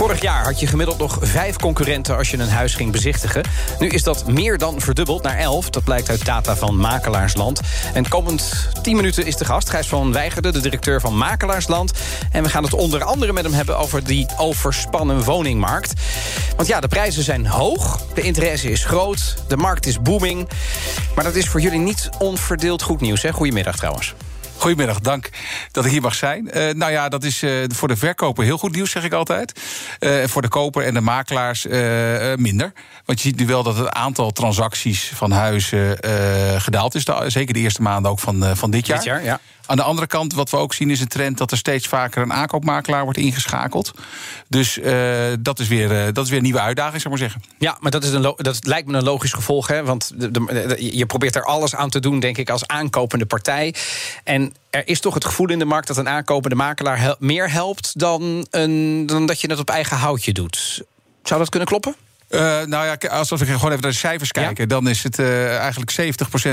Vorig jaar had je gemiddeld nog vijf concurrenten als je een huis ging bezichtigen. Nu is dat meer dan verdubbeld naar elf. Dat blijkt uit data van Makelaarsland. En komend tien minuten is de gast Gijs van Weigerde, de directeur van Makelaarsland. En we gaan het onder andere met hem hebben over die overspannen woningmarkt. Want ja, de prijzen zijn hoog, de interesse is groot, de markt is booming. Maar dat is voor jullie niet onverdeeld goed nieuws, hè? Goedemiddag trouwens. Goedemiddag, dank dat ik hier mag zijn. Uh, nou ja, dat is uh, voor de verkoper heel goed nieuws, zeg ik altijd. Uh, voor de koper en de makelaars minder. Want je ziet nu wel dat het aantal transacties van huizen gedaald is. Zeker de eerste maanden ook van, van dit jaar. Dit jaar, ja. Aan de andere kant, wat we ook zien, is een trend dat er steeds vaker een aankoopmakelaar wordt ingeschakeld. Dus uh, dat, is weer, uh, dat is weer een nieuwe uitdaging, zou ik maar zeggen. Ja, maar dat, is een dat lijkt me een logisch gevolg. Hè? Want je probeert er alles aan te doen, denk ik, als aankopende partij. En er is toch het gevoel in de markt dat een aankopende makelaar meer helpt dan, een, dan dat je het op eigen houtje doet. Zou dat kunnen kloppen? Uh, nou ja, als we gewoon even naar de cijfers kijken, ja? dan is het uh, eigenlijk 70%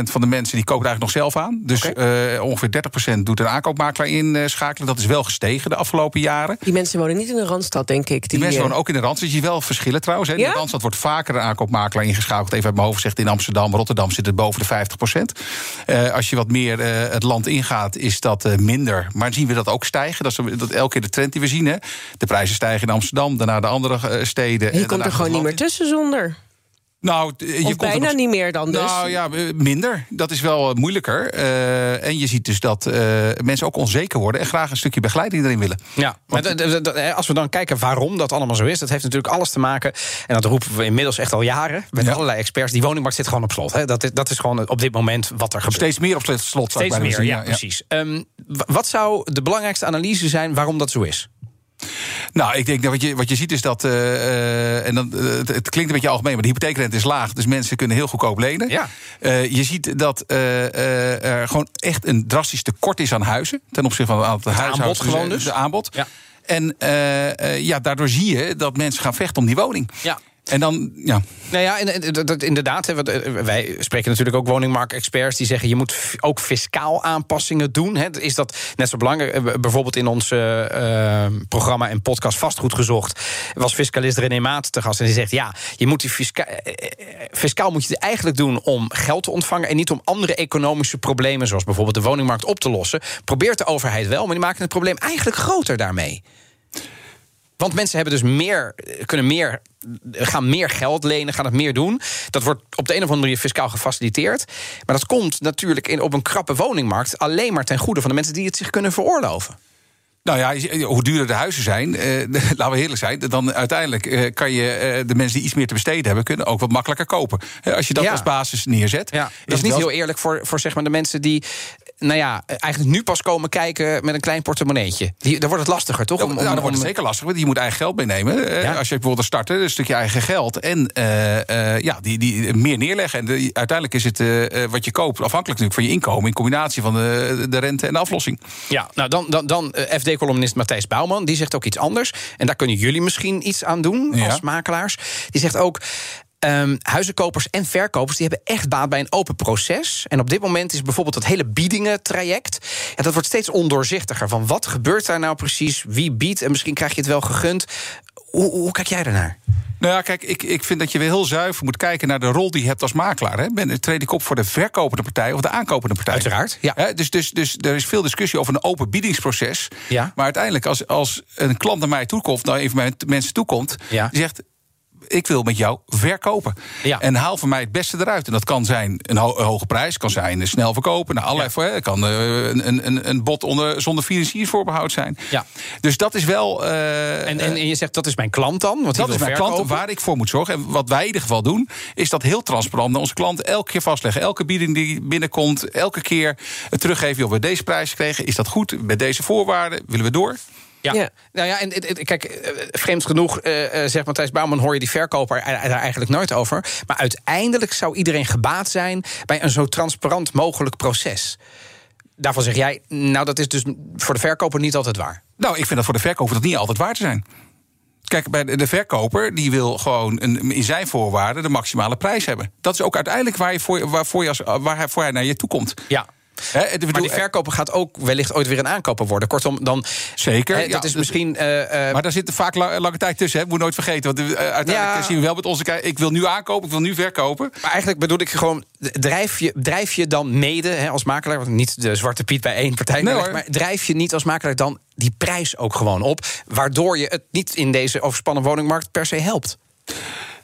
van de mensen die kopen eigenlijk nog zelf aan. Dus okay. uh, ongeveer 30% doet een aankoopmakelaar inschakelen. Dat is wel gestegen de afgelopen jaren. Die mensen wonen niet in de randstad, denk ik. Die, die mensen wonen ook in de randstad. Je wel verschillen trouwens. Hè. Ja? In de randstad wordt vaker een aankoopmakelaar ingeschakeld. Even uit mijn hoofd gezegd, in Amsterdam, Rotterdam zit het boven de 50%. als je wat meer het land ingaat, is dat minder. Maar zien we dat ook stijgen. Dat is dat elke keer de trend die we zien. Hè. De prijzen stijgen in Amsterdam, daarna de andere steden. Je komt er gewoon niet meer tussen zonder. Nou, je of bijna niet meer dan dus? Nou ja, minder. Dat is wel moeilijker. Uh, en je ziet dus dat uh, mensen ook onzeker worden... en graag een stukje begeleiding erin willen. Ja, Want, maar als we dan kijken waarom dat allemaal zo is... dat heeft natuurlijk alles te maken... en dat roepen we inmiddels echt al jaren... met ja. allerlei experts, die woningmarkt zit gewoon op slot. Hè. Dat, is, dat is gewoon op dit moment wat er gebeurt. Steeds meer op slot. Steeds meer, ja, ja, precies. Um, wat zou de belangrijkste analyse zijn waarom dat zo is? Nou, ik denk dat wat je, wat je ziet is dat. Uh, en dan, uh, het, het, klinkt een beetje algemeen, maar de hypotheekrente is laag. Dus mensen kunnen heel goedkoop lenen. Ja. Uh, je ziet dat er gewoon echt een drastisch tekort is aan huizen. Ten opzichte van het aantal huishoudens. aanbod gewoon dus. De aanbod. Ja. En ja, daardoor zie je dat mensen gaan vechten om die woning. Ja. En dan, ja. Nou ja, inderdaad. Wij spreken natuurlijk ook woningmarktexperts die zeggen je moet ook fiscaal aanpassingen doen. Is dat net zo belangrijk? Bijvoorbeeld in ons uh, programma en podcast Vastgoed gezocht was fiscalist René Maat te gast en die zegt ja, je moet die fisca fiscaal moet je het eigenlijk doen om geld te ontvangen en niet om andere economische problemen zoals bijvoorbeeld de woningmarkt op te lossen. Probeert de overheid wel, maar die maken het probleem eigenlijk groter daarmee. Want mensen hebben dus meer, kunnen meer, gaan meer geld lenen, gaan het meer doen. Dat wordt op de een of andere manier fiscaal gefaciliteerd. Maar dat komt natuurlijk in, op een krappe woningmarkt alleen maar ten goede van de mensen die het zich kunnen veroorloven. Nou ja, hoe duurder de huizen zijn, eh, laten we eerlijk zijn, dan uiteindelijk eh, kan je eh, de mensen die iets meer te besteden hebben, kunnen ook wat makkelijker kopen. als je dat ja. als basis neerzet. Ja, dat is niet heel eerlijk voor, voor zeg maar de mensen die nou ja, eigenlijk nu pas komen kijken met een klein portemonneetje. Die, dan wordt het lastiger, toch? Om, om, nou, dan wordt het zeker lastiger, want je moet eigen geld meenemen. Ja. Als je bijvoorbeeld starten, een stukje eigen geld. En uh, uh, ja, die, die meer neerleggen. En de, uiteindelijk is het uh, wat je koopt afhankelijk natuurlijk van je inkomen... in combinatie van de, de rente en de aflossing. Ja, nou dan, dan, dan FD-columnist Matthijs Bouwman, die zegt ook iets anders. En daar kunnen jullie misschien iets aan doen als ja. makelaars. Die zegt ook... Um, huizenkopers en verkopers die hebben echt baat bij een open proces. En op dit moment is bijvoorbeeld dat hele biedingentraject... Ja, dat wordt steeds ondoorzichtiger. Van wat gebeurt daar nou precies? Wie biedt? En misschien krijg je het wel gegund. Hoe, hoe kijk jij daarnaar? Nou ja, kijk, ik, ik vind dat je weer heel zuiver moet kijken naar de rol die je hebt als makelaar. Hè. Ben, treed ik op voor de verkopende partij of de aankopende partij? Uiteraard, ja. Hè, dus, dus, dus er is veel discussie over een open biedingsproces. Ja. Maar uiteindelijk, als, als een klant naar mij toekomt, nou even mijn mensen toekomt, ja. die zegt ik wil met jou verkopen. Ja. En haal voor mij het beste eruit. En dat kan zijn een, ho een hoge prijs, kan zijn snel verkopen. Nou, allerlei voor, kan uh, een, een, een bod onder, zonder financiersvoorbehoud zijn. Ja. Dus dat is wel. Uh, en, en, je zegt dat is mijn klant dan? Want dat is mijn verkopen. klant waar ik voor moet zorgen. En wat wij in ieder geval doen, is dat heel transparant naar onze klanten elke keer vastleggen. Elke bieding die binnenkomt, elke keer teruggeven. Of we deze prijs kregen, is dat goed? Met deze voorwaarden willen we door. Ja. Ja. Nou ja, en, kijk, eh, vreemd genoeg, eh, eh, zegt Matthijs Bouwman, hoor je die verkoper er- er daar eigenlijk nooit over. Maar uiteindelijk zou iedereen gebaat zijn bij een zo transparant mogelijk proces. Daarvan zeg jij, nou, dat is dus voor de verkoper niet altijd waar. Nou, ik vind dat voor de verkoper dat niet altijd waar te zijn. Kijk, bij de de verkoper die wil gewoon een, in zijn voorwaarden de maximale prijs hebben. Dat is ook uiteindelijk waar je voor, waarvoor je als, waar hij, voor hij naar je toe komt. Ja. Ik bedoel, Maar die verkoper gaat ook wellicht ooit weer een aankoper worden. Kortom, dan. Zeker, ja, dat is misschien. eh, eh, Maar daar zit vaak la- lange tijd tussen, hè? moet nooit vergeten. Want eh, uiteindelijk Ja. zien we wel met onze ik wil nu aankopen, ik wil nu verkopen. Maar eigenlijk bedoel ik gewoon, drijf je, drijf je dan mede hè, als makelaar... want niet de zwarte piet bij één partij... Nee, maar, drijf je niet als makelaar dan die prijs ook gewoon op... waardoor je het niet in deze overspannen woningmarkt per se helpt?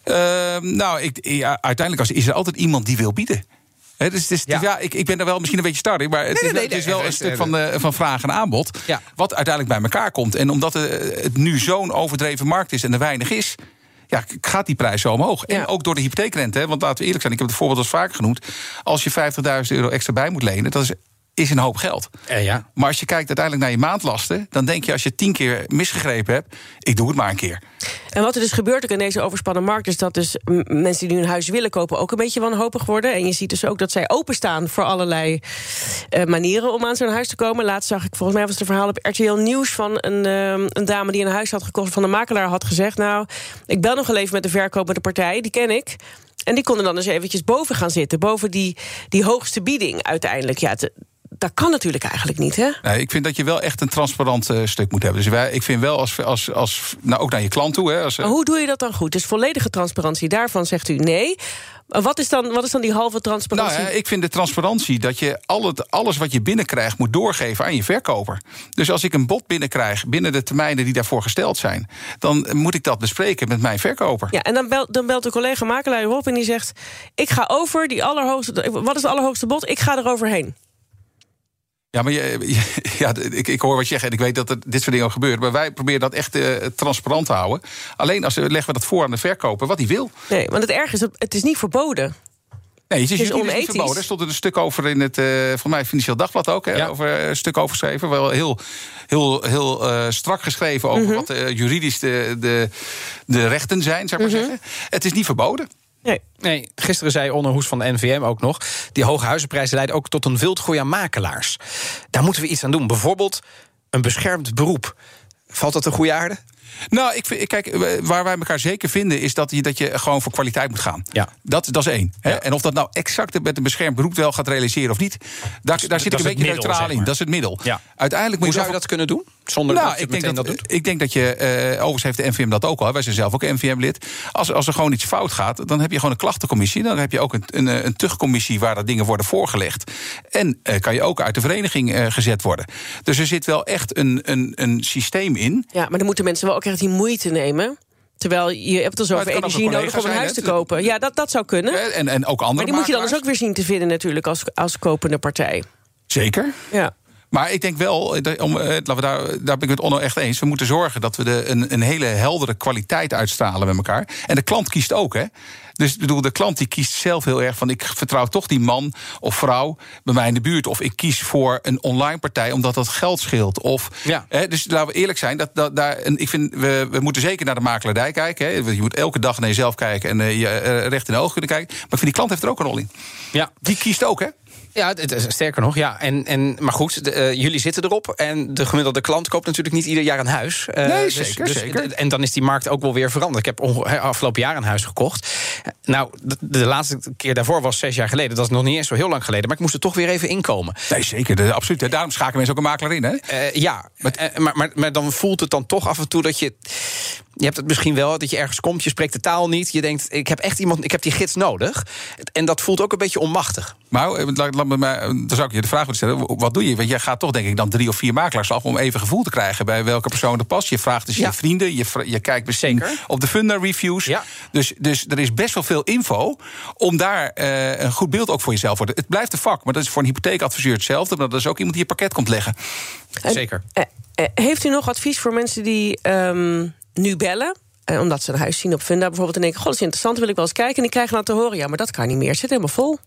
Ehm, nou, ik, ja, uiteindelijk is er altijd iemand die wil bieden. Dus is, Ja. ja. ik, ik ben er wel misschien een beetje starry, maar het Nee, is, nee, wel- nee, het is wel een stuk van, de, van vraag en aanbod. Ja. Wat uiteindelijk bij elkaar komt. En omdat eh, het nu zo'n overdreven markt is en er weinig is. Ja, gaat die prijs zo omhoog. Ja. En ook door de hypotheekrente. Hè, want laten we eerlijk zijn, ik heb het voorbeeld al vaak genoemd. Als je 50.000 euro extra bij moet lenen, dat is, is een hoop geld. Eh, ja. Maar als je kijkt uiteindelijk naar je maandlasten, dan denk je als je tien keer misgegrepen hebt, ik doe het maar een keer. En wat er dus gebeurt ook in deze overspannen markt... is dat dus mensen die nu een huis willen kopen... ook een beetje wanhopig worden. En je ziet dus ook dat zij openstaan voor allerlei eh, manieren... om aan zo'n huis te komen. Laatst zag ik, volgens mij was het een verhaal op RTL Nieuws... van een, eh, een dame die een huis had gekocht van de makelaar had gezegd... nou, ik bel nog wel even met de verkopende partij, die ken ik... En die konden dan dus eventjes boven gaan zitten. Boven die, die hoogste bieding uiteindelijk. Ja, het- dat kan natuurlijk eigenlijk niet, hè? Nee, ik vind dat je wel echt een transparant eh, stuk moet hebben. Dus wij, ik vind wel als, als, als nou ook naar je klant toe. Hè, als, Maar hoe doe je dat dan goed? Dus volledige transparantie, daarvan zegt u nee. Wat is dan, wat is dan die halve nou, transparantie? hè, ik vind de transparantie dat je al het, alles wat je binnenkrijgt moet doorgeven aan je verkoper. Dus als ik een bod binnenkrijg binnen de termijnen die daarvoor gesteld zijn, dan moet ik dat bespreken met mijn verkoper. Ja, en dan belt, dan belt de collega makelaar op en die zegt... ik ga over die allerhoogste... Wat is het allerhoogste bod? Ik ga er overheen. Ja, maar je, ja, ik, ik hoor wat je zegt en ik weet dat er dit soort dingen ook gebeuren. Maar wij proberen dat echt eh, transparant te houden. Alleen als we leggen we dat voor aan de verkoper wat hij wil. Nee, want het erg is, dat het is niet verboden. Nee, het is, Het is juridisch niet onethisch. verboden. Er stond er een stuk over in het, eh van mij, Financieel Dagblad ook. Ja. over, eh, een stuk over geschreven. Wel heel, heel, heel eh, strak geschreven over Mhm. wat eh, juridisch de, de, de rechten zijn, zou ik Mhm. maar zeggen. Het is niet verboden. Nee. Nee, gisteren zei Onno Hoes van de NVM ook nog... die hoge huizenprijzen leiden ook tot een wildgroei aan makelaars. Daar moeten we iets aan doen. Bijvoorbeeld een beschermd beroep. Valt dat een goede aarde? Nou, ik, vind- kijk, eh, waar wij elkaar zeker vinden... is dat je, dat je gewoon voor kwaliteit moet gaan. Ja. Dat, dat is één. Hè? Ja. En of dat nou exact met een beschermd beroep wel gaat realiseren of niet... daar, daar zit ik een beetje middel, neutraal zeg in. Dat is het middel. Ja. Uiteindelijk moet Hoe je zou je dat kunnen doen? Zonder nou, dat je ik denk dat, dat, doet? ik denk dat je, eh overigens heeft de NVM dat ook al. Wij zijn zelf ook NVM-lid. Als, als er gewoon iets fout gaat, dan heb je gewoon een klachtencommissie. Dan heb je ook een, een, een tuchtcommissie waar dat dingen worden voorgelegd. En eh, kan je ook uit de vereniging eh, gezet worden. Dus er zit wel echt een, een, een systeem in. Ja, maar dan moeten mensen wel ook echt die moeite nemen. Terwijl je hebt er Maar zoveel energie nodig om een huis te zijn, kopen. Ja, dat, dat zou kunnen. En, en ook andere Maar die moet je dan dus ook weer zien te vinden natuurlijk als, als kopende partij. Zeker. Ja. Maar ik denk wel, eh, om, eh, laten we daar, daar ben ik het met Onno echt eens. We moeten zorgen dat we de, een, een hele heldere kwaliteit uitstralen met elkaar. En de klant kiest ook, hè? Dus ik bedoel, de klant die kiest zelf heel erg van... ik vertrouw toch die man of vrouw bij mij in de buurt. Of ik kies voor een online partij omdat dat geld scheelt. Of, Ja. hè, dus laten we eerlijk zijn. Dat, dat, daar, en ik vind, we, we moeten zeker naar de makelaardij kijken. Hè. Je moet elke dag naar jezelf kijken en eh, je recht in de ogen kunnen kijken. Maar ik vind die klant heeft er ook een rol in. Ja. Die kiest ook, hè? Ja, het sterker nog, ja. En, en, maar goed, de, eh, jullie zitten erop. En de gemiddelde klant koopt natuurlijk niet ieder jaar een huis. Eh, Nee, zeker, zeker. En dan is die markt ook wel weer veranderd. Ik heb afgelopen jaar een huis gekocht. Nou, de, de laatste keer daarvoor was zes jaar geleden. Dat is nog niet eens zo heel lang geleden. Maar ik moest er toch weer even inkomen. Nee, zeker. Absoluut. hè. Daarom schakelen mensen ook een makelaar in, hè? Eh, ja, Eh, maar, maar, maar dan voelt het dan toch af en toe dat je. Je hebt het misschien wel, dat je ergens komt, je spreekt de taal niet. Je denkt, ik heb echt iemand, ik heb die gids nodig. En dat voelt ook een beetje onmachtig. Maar eh, laat, laat me maar, dan zou ik je de vraag willen stellen: wat doe je? Want jij gaat toch, denk ik, dan drie of vier makelaars af om even gevoel te krijgen bij welke persoon er past. Je vraagt dus Ja. je vrienden, je, je kijkt misschien Zeker. op de Funda reviews. Ja. Dus, dus er is best wel veel info om daar eh, een goed beeld ook voor jezelf te worden. Het blijft een vak, maar dat is voor een hypotheekadviseur hetzelfde. Maar dat is ook iemand die je pakket komt leggen. En, Zeker. eh, heeft u nog advies voor mensen die ehm, nu bellen? eh, omdat ze een huis zien op Funda bijvoorbeeld... en denken, god, dat is interessant, wil ik wel eens kijken... en die krijgen dan te horen, ja, maar dat kan niet meer, het zit helemaal vol.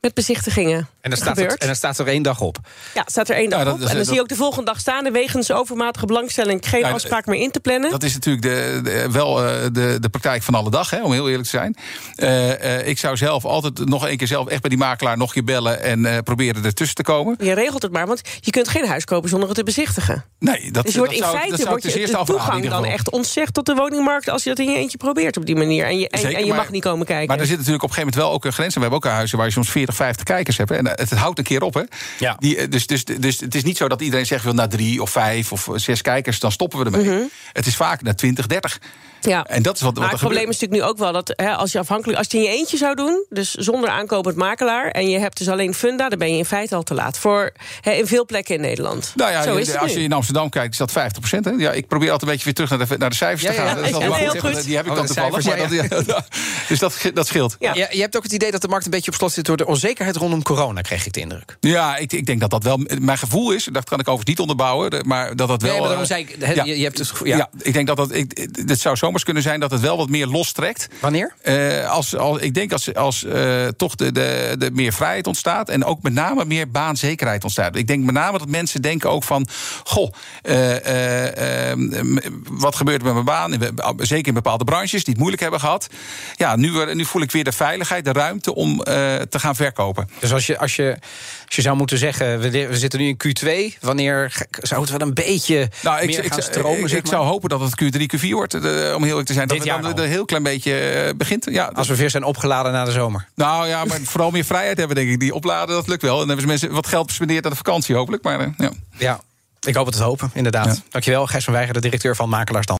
Met bezichtigingen. En dan, staat het, en dan staat er één dag op. Ja, staat er één dag dat- op. en dan zie je ook de volgende dag staan... wegens overmatige belangstelling geen afspraak meer in te plannen. Dat is natuurlijk de, de- wel eh, de, de praktijk van alle dag, hè, om heel eerlijk te zijn. Eh, eh, ik zou zelf altijd nog een keer zelf echt bij die makelaar nog keer bellen en eh, proberen ertussen te komen. Je regelt het maar, want je kunt geen huis kopen zonder het te bezichtigen. Nee, dat, Dus je wordt dat in zou, feite wordt je dus de toegang dan echt ontzegd tot de woningmarkt... als je dat in je eentje probeert op die manier. En je, en, Zeker, en je maar- mag niet komen kijken. Maar er zit natuurlijk op een gegeven moment wel ook een grens. En we hebben ook huizen waar je soms 40, 50 kijkers hebt. En het, het houdt een keer op. Hè. Ja. Die, eh, dus, dus, dus het is niet zo dat iedereen zegt... wil na drie of vijf of zes kijkers, dan stoppen we ermee. Het is vaak na 20, 30. Ja. En dat is wat, wat Maar er het probleem gebeurt. is natuurlijk nu ook wel dat hè, als je afhankelijk, als je het in je eentje zou doen, dus zonder aankopend makelaar, en je hebt dus alleen funda, dan ben je in feite al te laat voor hè, in veel plekken in Nederland. Nou ja, Zo je- is het als nu. je in Amsterdam kijkt, is dat 50 Hè? Ja, ik probeer altijd een beetje weer terug naar de, naar de cijfers Ja, te gaan. ja, Dat is heel zeggen. Die heb ik Oh, dan toevallig. cijfers, maar dat, dus dat, dat scheelt. Ja. Je, je hebt ook het idee dat de markt een beetje op slot zit door de onzekerheid rondom corona, kreeg ik de indruk. Ja, ik, ik denk dat dat wel mijn gevoel is. Dat kan ik overigens niet onderbouwen. de- Maar dat dat wel. Nee, maar daarom eh, zei ik, je, je hebt het gevoel- ja. ja. ik denk dat dat. Ik, het zou kunnen zijn dat het wel wat meer lostrekt. Wanneer? Eh, als, als, ik denk als, als eh, toch de, de, de meer vrijheid ontstaat. En ook met name meer baanzekerheid ontstaat. Ik denk met name dat mensen denken ook van. Goh, eh, eh, eh, m- wat gebeurt er met mijn baan? We- Zeker in bepaalde branches die het moeilijk hebben gehad. Ja, nu, nu voel ik weer de veiligheid, de ruimte om te gaan verkopen. Dus als je, als je, als je zou moeten zeggen, we, we zitten nu in Q2, wanneer zou het wel een beetje Nou, ik, meer ik, gaan zou- stromen? ik, zeg ik maar? zou hopen dat het Q3, Q4 wordt, eh, om heel eerlijk te zijn. Dit dat het jaar dan al. een heel klein beetje eh, begint. Ja, Als we weer zijn opgeladen na de zomer. Nou ja, maar vooral meer vrijheid hebben, denk ik. Die opladen, dat lukt wel. En dan hebben ze mensen wat geld gespendeerd aan de vakantie, hopelijk. Maar eh, ja. Ja, ik hoop het te hopen, inderdaad. Ja. Dankjewel, Gijs van Weijer, de directeur van Makelaars Dan.